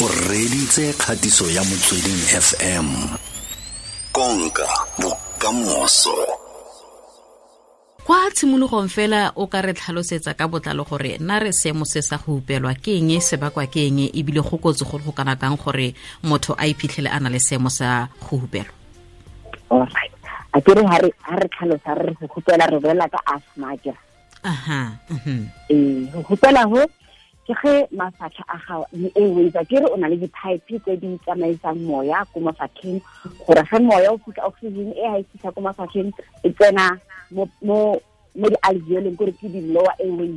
o reditse kgatiso ya motsweding fm konka bokamoso. Kwa tshimologong fela o ka re tlhalosetsa ka botlalo gore na re seemo se sa go upelwa ke eng se bakwa ke eng ebile go kotsi go go kana kang gore motho a iphitlhele a na le seemo sa go upelwa? Alright a kere ha re ha re tlhalosa re go hupela re bolela ka asthma ke aha mhm. eh go hupela ho ke ge mafatlha a gago di-airways a kere o na le di-pipe tse di tsamaisang moya ko mafatlheng. Gore ge moya o fitlha oxygen e ga e fitlha ko mafatlheng e tsena mo di-alveoleng kore ke di-lower airways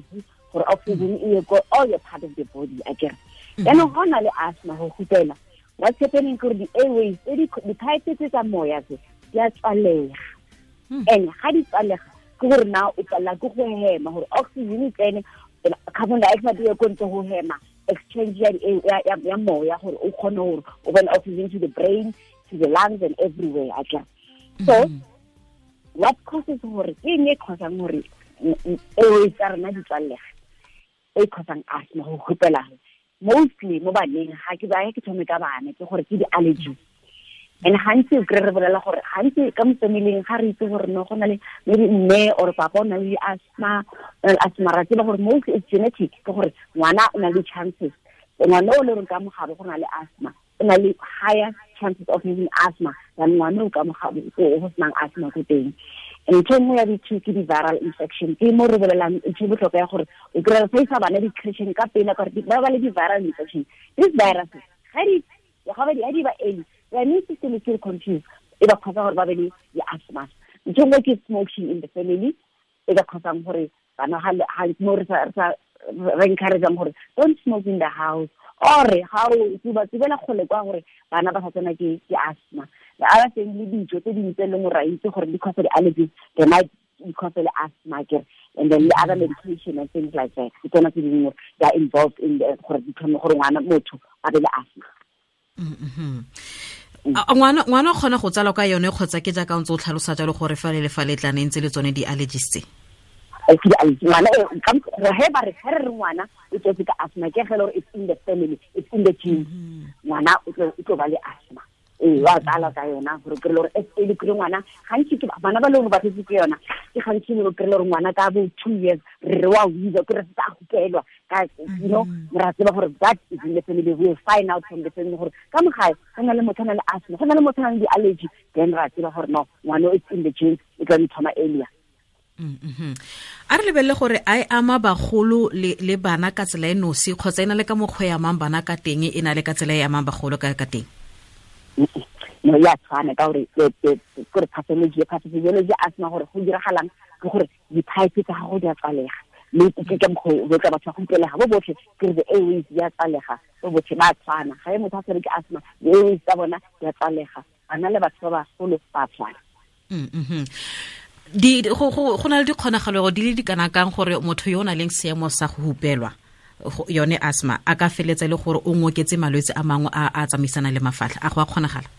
gore oxygen e ye ko all your part of the body a kere yaanong mhm. ga o na le asthma go hupela what's happening kore di-airways di-pipe tse tsa moya tse di a tswalega. Hmm. And ga di tswalega ke gore na o tswalela ke go hema gore oxygen e tsene carbon dioxide ye ko ntle ho hema exchange ya ya ya moya gore o kgone gore o bane oxygen to the brain to the lungs and everywhere a kere so mm-hmm. what causes gore ke eng e causang gore eo tsa rena di tswallega e causang asthma go hupela? Mostly mo baneng ga ke baya ke thome ka bana ke gore ke di-allergies and gantsi o kry re bolela gore gantsi ka mo famileng ga re itse gore no go na le maybe mme or papa o na le asthma asthma ra tseba gore most is genetic ke gore ngwana o na le chances. Ngwana o le reng ka mogabo go na le asthma o na le higher chances of having asthma than ngwana o ka mogabo go senang asthma ko teng. Ntho nngwe ya ditho ke di-viral infection ke mo re bolelang ntho e botlhokwa ya gore o kry-a re sa bana di-creation ka pele kore ba ba le di-viral infection. These viruses ga di ga di ba early immune system is still confused. E ba kgotsa gore ba be le di-asthma ntho ke smoking in the family e ba kgotsang gore bana re don't smoke in the house. Or ga o ba tsebela kgole kwa gore bana ba sa tsena ke asthma. The other thing le dijo tse dingwe tse e leng gore ra itse gore di cause di-allergies they might because le asthma ke. And then the other medication and things like that ke tsona tse dingwe they are involved in gore di tlhome gore a asthma mm-hmm. Ngwana o kgona go tsala ka yone kgotsa ke jaaka ntse o tlhalosa jalo gore fa le le fa le tla ntse le tsone di-allergies tse ngwana he ba re re re ngwana o tsetse ka asthma ke gele gore it's in the family it's in the gene. Ngwana o tlo ba le asthma ee wa tsala ka yona gore kry le gore e le kry ngwana. Gantsi bana ba le gore ba tsetse ke yona. Ke gantsi le kry le gore ngwana ka bo two years re wa witsa ke re tsa gokelwa ka you know ra tseba gore that is in the family we find out from the family gore ka mogae go na le motho na le asthma go na le motho na le di-allergy then ra tseba gore no ngwana it's in the genes e tla thoma earlier. A re lebelele gore a e ama bagolo le bana ka tsela e nosi kgotsa e na le ka mokgwa e amang bana ka teng e na le ka tsela e amang bagolo ka teng? No ya tshwana ka gore kore pathology pathology asthma gore go diragalang ke gore di-pipe tsa gago di a tsalega mme ke batho ba go utlwelega bo botlhe ke re the-airways di a tsalega bo botlhe ba tshwana. Ga e motho a tshwere ke asthma di-airways tsa bona di a tsalega bana le batho ba bagolo ba tshwana. Di go go na le dikgonagalo di le di kana kang gore motho yo o na leng seemo sa go hupelwa? Yone asthma a ka feletsa le gore o ngoketse malwetse a mangwe a a tsamaisana le mafatlha a go a kgonagala?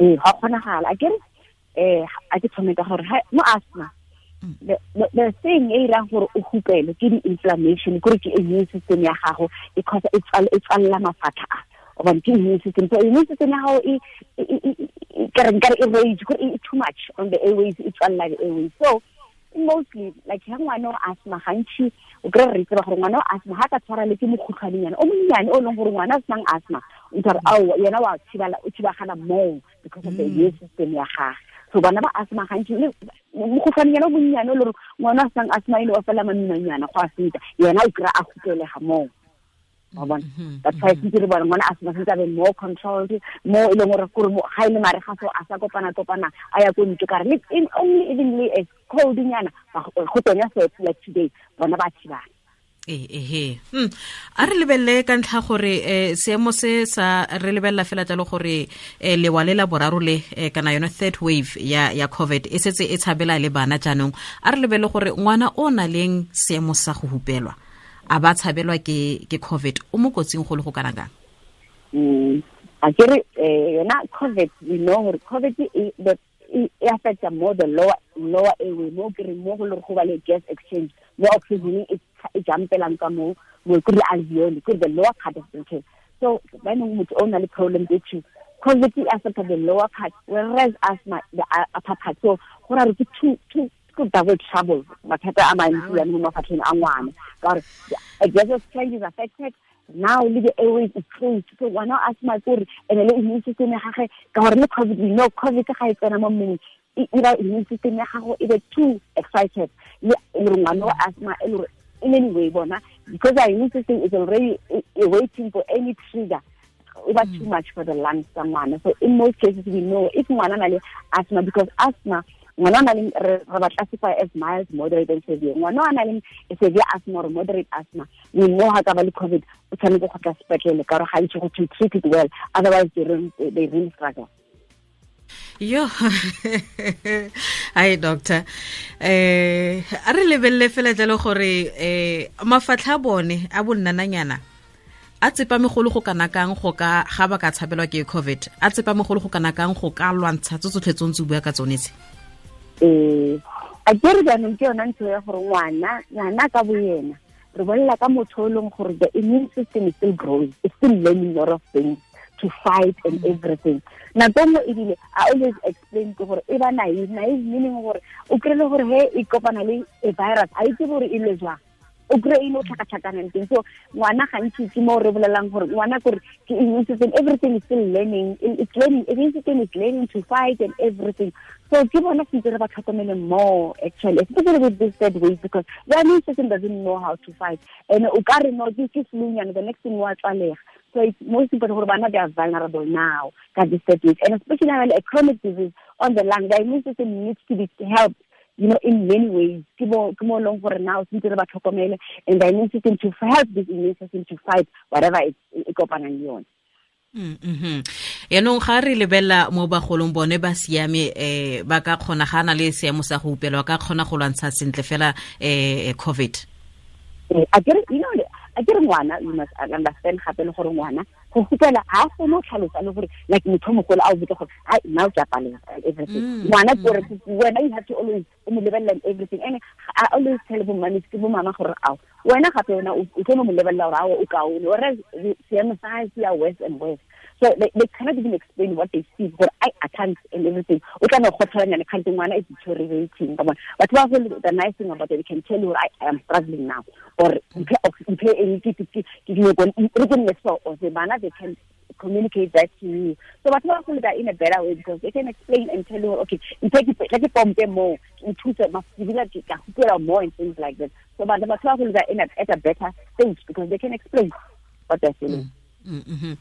Ee ga kgonagala. A kere um a ke thome ka gore mo asthma the thing e irang gore o hupele ke di-inflammation kore ke immune system ya gago e cause e tswalela mafatlha a. Obane ke immune system. So immune system ya gago kare nkare e rage kore e too much on the airways e tswalela the airways so mostly like ga ngwana o asthma gantši o kry re tseba gore ngwana o asthma ga ka tshwara le ke mokhutlhwanenyana o monnyane o leng gore ngwana a senang asthma o tshware ao yena wa o thibagana more because of the immune system ya gage. So bana ba asthma gantši mokhutlhwanenyana o monnyane o le gore ngwana a senang asthma e le o fela maminanyana go a feta yena o kry-a a kgutlelega more wa bona that's why sentse re bona ngwana a sena sentse a be more controlled mo e leng gore kore ga e le mare ga so a sa kopana-kopana a ya ko ntle kare only even le as cold nyana go tonya set like today bona ba thibana. Ehe hmm. a re lebelele ka ntlha gore um seemo se sa re lebelela fela jalo gore um lewa le la boraro le kana yone third wave ya ya covid e setse e tshabela le bana jaanong. A re lebelele gore ngwana o na leng seemo sa go hupelwa. A ba tshabelwa ke ke covid. O mo kotsing go le go kana kang? A kere yona covid we know gore covid e affecta more the lower lower airway mo kere mo go le go ba le gas exchange mo oxygen e jampelang ka mo mo kore alveoli kore the lower part of the chest so ba neng motho o na le problem tse two covid e affecta the lower part whereas asthma the upper part. So go ra re ke two two ke double trouble mathata a mantsi ya mo mafatlheng a ngwana. Ka gore digestive tract is affected. Now le the airways is closed. So ngwana o asthma ke gore and le immune system ya gage ka gore le covid know covid ga e tsena mo mmeleng e ira immune system ya gago e be too excited. Le re ngwana o asthma e le gore in any way bona because our immune system is already eh, eh, waiting for any trigger was too mm. much for the lungs tsa ngwana. So in most cases we know if ngwana na le asthma because asthma ngwana na le re ba as mild moderate and severe. Ngwana a na le severe asthma or moderate asthma we how ka ba le covid o tshwanetse go tla sepetlele ka gore ga itse go to treat it well otherwise they really, they really struggle. Yo ai doctor. Eh a re lebelele fela jalo gore eh mafatlha a bone a bonnananyana a tsepa megolo go kana kang go ka ga ba ka tshabelwa ke covid a tsepa megolo go kana kang go ka lwantsha tso tsotlhe tse bua ka tsone tse eh a kere jaanong ke yona ntho ya gore ngwana ngwana ka boyena re bolela ka motho o leng gore the immune system is still growing it's still learning a lot of things to fight and everything. Nako nngwe ebile i always explain ke gore e ba naive naive meaning gore o gore he e kopana le a virus a itse gore e le jwang o kry ile o teng. So ngwana gantsi ke mo re bolelang gore ngwana kore ke immune everything is still learning it's learning immune is learning to fight and everything. So ke bona sentse re ba tlhokomele more actually especially with this third wave because the immune doesn't know how to fight. And o ka re no ke the next thing wa tsalega so it's most important gore bana they are vulnerable now ka this third wave and especially a chronic disease on the lung the immune system needs to be helped you know, in many ways. Ke mo long for now, since re ba tlhokomele and the immune system to help this immune system to fight whatever it's e kopanang le yone. mm yaanong ga re lebella mo bagolong bone ba siame eh ba ka kgona ga na le seemo sa go upelwa ka kgona go lwantsha sentle fela eh covid a get you know a get ngwana you must understand gape le gore ngwana go gupela ga a kgone go tlhalosa le gore like motho mogolo a o botse gore ai nna o ke apalela everything. Ngwana kore wena you have to always o mo lebelela everything. And i always tell bo mamisi ke bo mama gore ao wena gape wena o tlo mo lebelela gore ao o kaone ore seemo sa se ya worse and worse so they, they cannot even explain what they see but I, I can't and everything o tla no kgothalanyana kgante ngwana is deteriorating bona batho ba go the nice thing about it they can tell you I, I am struggling now or mphe eng ke ke ke ke nne or se bana they can communicate that to you so batho ba go that in a better way because they can explain and tell you okay take it mphe ke la ke pompe mo nthusa mafibila ke ka hupela more and things like that so batho ba go that in a, at a better stage because they can explain what they're feeling mm -hmm.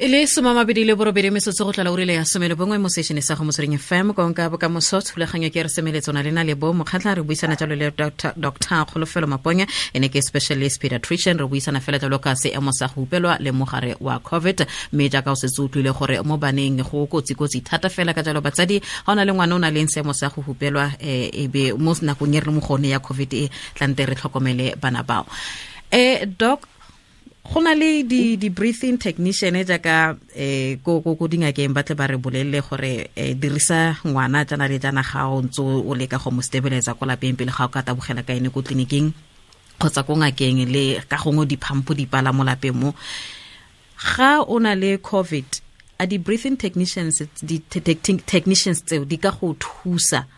E le somamabedi le borobedi metsotso go tlala o rile ya somele bongwe mo sešhone sa go motsweding fm konka bokamoso thulaganyo ke re semeletsona lena le na bo mokgatlha re buisana jalo le dr kgolofelo maponya ene ne ke specialist pediatrician re buisana fela jalo ka seemo sa go upelwa le mogare wa covid. Mme jaaka o setse o tlwile gore mo baneng go kotsi-kotsi thata fela ka jalo batsadi ga o na le ngwana o na leng seemo sa go hupelwa um e be mo nakong e re le mo gone ya covid e tlante re tlhokomele bana bao. Um doc go na le di di breathing technician jaaka eh ko dingakeng ba tle ba re bolelle gore eh, dirisa ngwana jana le jana ga o ntse o leka go mo stabilizer ko lapeng pele ga o ka tabogela ka ene ko tleliniking kgotsa ko ngakeng le ka gongwe diphampo di pala mo lapeng mo. Ga o na le covid a di breathing technicians di technicians tseo di ka go thusa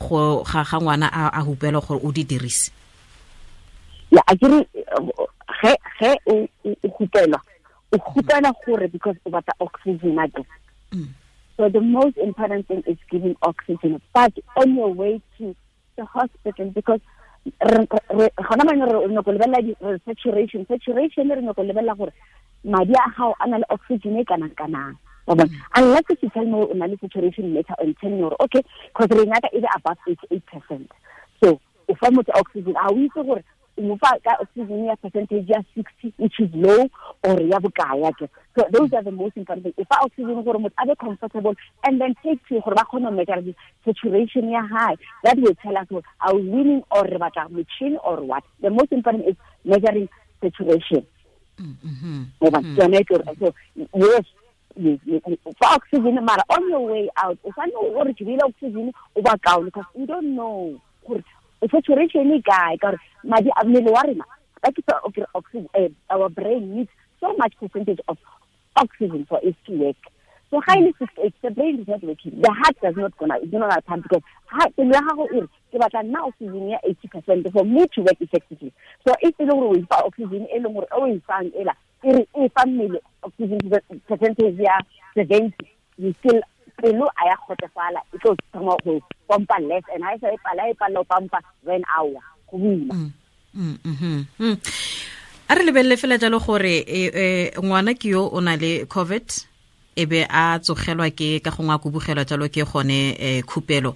go ga ngwana a hupela gore o di dirise? Ya a kere ge ge o hupelwa o hupela gore because o batla oxygen again mm. so the most important thing is giving oxygen but on your way to the hospital because gona mane re nyako lebelela saturation saturation re nyako lebelela gore madi a gago a na le oxygen e kanang kanang mm. unless if you tell me o na le saturation later on telling gore okay because re ngaka e be above eighty eight percent. So o fa motho oxygen a o itse gore mo fa ka oxygen ya percentage ya 60 which is low or ya bokaya ke. So those are the most important things. If fa oxygen gore motho a be comfortable and then take to gore ba khona measure the saturation ya high that will tell us are we winning or re batla machine or what. The most important is measuring saturation. Mm tsone ke so yes for oxygen mara on your way out o fane o re ke oxygen o ba kaone because we don't know gore saturation e kae ka gore madi a mmele wa rena like okay, oxygen eh, our brain needs so much percentage of oxygen for it to work. So hmm. highly sixty-eight, the brain is not working. The heart does not gonna it's not gonna pump because heart the gago e re ke batla nna oxygen ya eighty percent for me to work effectively. So if e le gore o ifa oxygen e leng gore o e fang ela e re e fa mmele oxygen percentage ya seventy you still pelo a ya kgotsefala e tlo thoma go pompa less and ha e sa e pala e pala o pompa then hour go boima. Mm, mhm, mm. a re lebelele fela jalo gore e, e, ngwana ke yo o na le covid e be a tsogelwa ke ka gongwe a kubugelwa jalo ke gone um khupelo.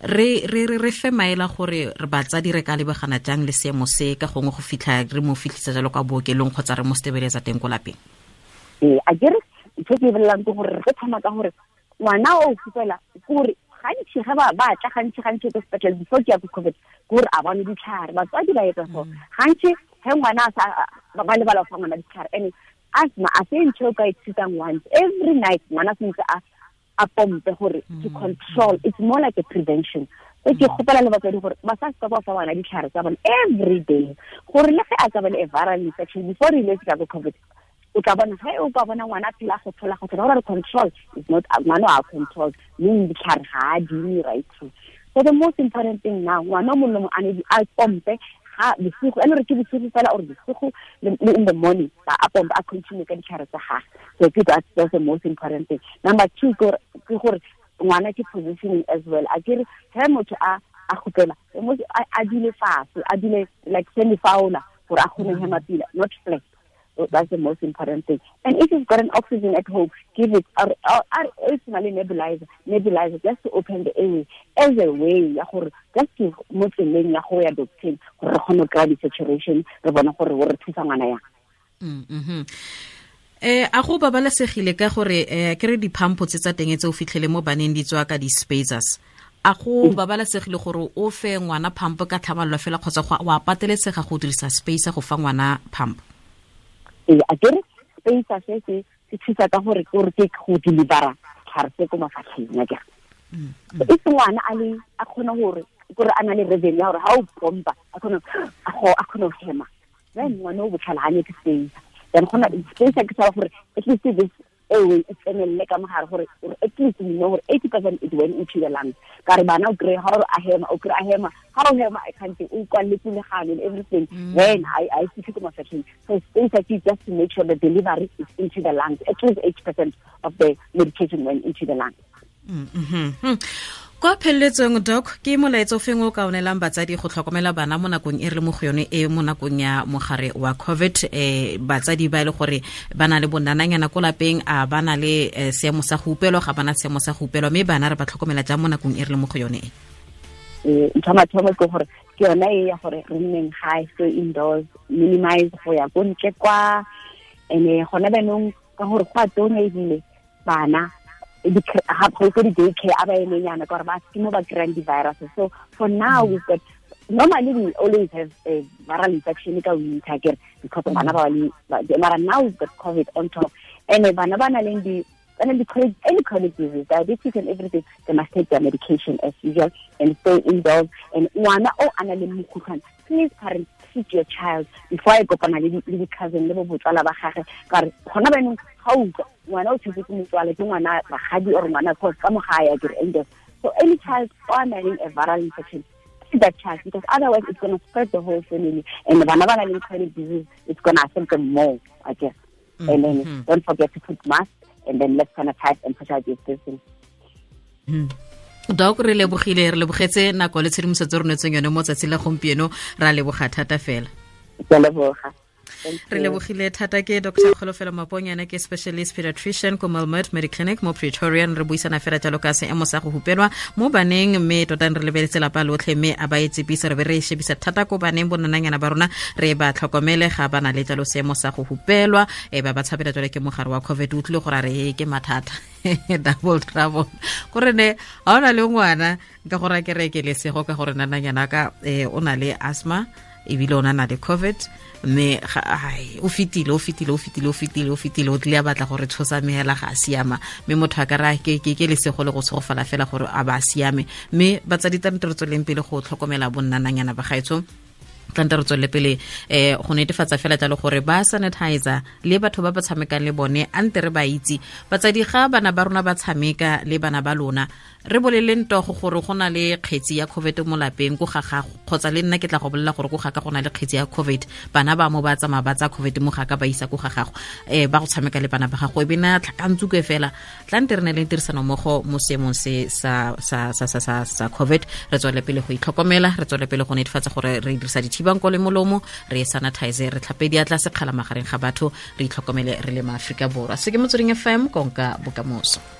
Re re re re fe maela gore re batsadi re ka lebagana jang le seemo se ka gongwe go fitlha re mo fitlhisa jalo ka bookelong kgotsa re mo setebeletsa teng ko lapeng? Ee a kere ntho ke e belelang ke gore re thoma ka gore ngwana o fupela ke gore gantši ge ba ba tla gantši gantši ko sepetlele before ke ya ko covid gore a bone ditlhare. Batswadi ba etsa so. Gantši ge ngwana a sa ba lebala fa ngwana ditlhare and asthma a se ntho o ka e thusang once. Every night ngwana sentse a a pompe gore to control. It's more like a prevention. So ke kgopela le batswadi gore ba sa ska ba fa bana ditlhare tsa bone every day. Gore le ge a ka ba le a viral infection before re iletse ka ko covid o tla bona ge o ka bona ngwana phela go thola go thola gore control. Is not ngwana a control. Mme ditlhare ga a dine right so the most important thing now ngwana mo le mo a ne a pompe ga bosigo ene re ke bosigo fela or bosigo le in the morning ba a pompe a continue ka ditlhare tsa gage so ke that's, the most important thing. Number two ke gore ngwana ke positioning as well. A kere ge motho a a gopela a dule fase a dule like semi faula gore a kgone hema pila not flat. That's the most important thing. And if you've got an oxygen at home, give it or, ultimately nebulizer, nebulizer just to open the airway as a way ya gore just to mo tseleng ya go ya doctor gore re kgone go kry saturation re bona gore re thusa ngwana yang. Eh a go babalesegile ka gore eh ke re diphampo tse tsa teng tse o fitlhele mo baneng di tswa ka di-spacers a go babalesegile gore o fe ngwana phampo ka tlhamallo fela kgotsa wa pateletsega go dirisa spacer go fa ngwana phampo ee a kere spacer se se se thusa ka gore gore ke go delivera tlhare se ko mafatlheng ya kere e se ngwana a le a kgone gore kore a na le reven ya gore ga o pompa a kgone a kgone go hema. Then ngwana o botlhalaganye ke spacer then gona spacer ke sa gore at least this airway e tsenelele ka mogare gore at least we know gore eighty percent it went into the lungs ka re bana o kry ga gore a hema o kry a hema ga o hema i can't o kwalele pulegano and everything. Mm. Then i i fitlhe ko mafatlheng so spacer ke just to make sure the delivery is into the lungs at least eighty percent of the medication went into the lungs kwa pheleletsong doc ke molaetso feng o ka onelang batsadi go tlhokomela bana mo nakong e re le mo go yone e mo nakong ya mogare wa covid? Um batsadi ba e le gore ba na le bonananyana ko lapeng a ba na le seemo sa go upelwa ga bana seemo sa go upelwa mme bana re ba tlhokomela jang mo nakong e re le mo go yone? E ntho mathomo ke gore ke yona e ya gore re nneng high so indoors minimize go ya ko ntle kwa. And-e gona banong ka gore go a tonya ebile bana ko di-day care a ba emenyana gore ba ke mo ba kry-ang di-viruses so for now mm. we've got normally we always have a viral infection ka winter kere because mm. bana ba mara now we've got covid on top. And bana ba na leng di and the chronic, any chronic disease, diabetes and everything, they must take their medication as usual and stay indoors. And one or another please parents teach your child before I go on a little cousin, little botsala ba gage. Ka re gona ba neng ga o ngwana o ke motswale ke ngwana or ngwana cause ka mo gae a dire indoors. So any child or having a viral infection, that child because otherwise it's going to spread the whole family and bana ba na leng chronic disease, it's going to affect them more, I guess. Mm -hmm. And then don't forget to put mask and then let's sanitize and social distancing. doc re lebogile re lebogetse nako le tshedimosetso re netseng yone mo tsatsi la gompieno ra leboga thata fela ke leboga re lebogile thata ke dr. Kgolofelo maponyana ke specialist pediatrician ko melmert mediclinic mo pretorian re buisana fela jalo ka seemo sa go hupelwa mo baneng mme totang re lebeletse lapa lotlhe mme a ba etsepisa re be re shebisa thata ko baneng bonananyana ba rona. Re ba tlhokomele ga ba na le jalo seemo sa go hupelwa. E ba ba tshabela jalo ke mogare wa covid o tlile gore a re ke mathata. Double trouble. Gore ne ga o na le ngwana ka gore a kereke ke lesego ka gore nananyana ka um o na le asthma ebile o na le covid mme o fetile o fetile o fetile o fetile o fetile o tlile a batla gore tshosa meela ga a siama. Mme motho a ka ra ke lesego le go tshogofala fela gore a ba a siame. Mme batsadi tsanete re tsweleng pele go tlhokomela bonnananyana ba gaetso tlante re tswelele pele eh go netefatsa fela jalo gore ba sanitizer le batho ba ba tshamekang le bone a nte re ba itse. Batsadi ga bana ba rona ba tshameka le bana ba lona re boleleng togo gore go na le kgetsi ya covid mo lapeng ko ga gago kgotsa le nna ke tla go bolela gore ko ga ka go na le kgetsi ya covid. Bana ba mo ba tsamaya ba tsa covid mo ga ka ba isa ko ga gago um ba go tshameka le bana ba gago. E bena tlhakantsuke fela tlante re ne le tirisanommogo mo seemong se sa, covid. Re tswele pele go itlhokomela re tswele pele go netefatsa gore re dirisa dithibang ko le molomo re sanitize re tlhape diatla sekgala magareng ga batho re itlhokomele re le maaforika borwa. Se ke motsweding fm konka bokamoso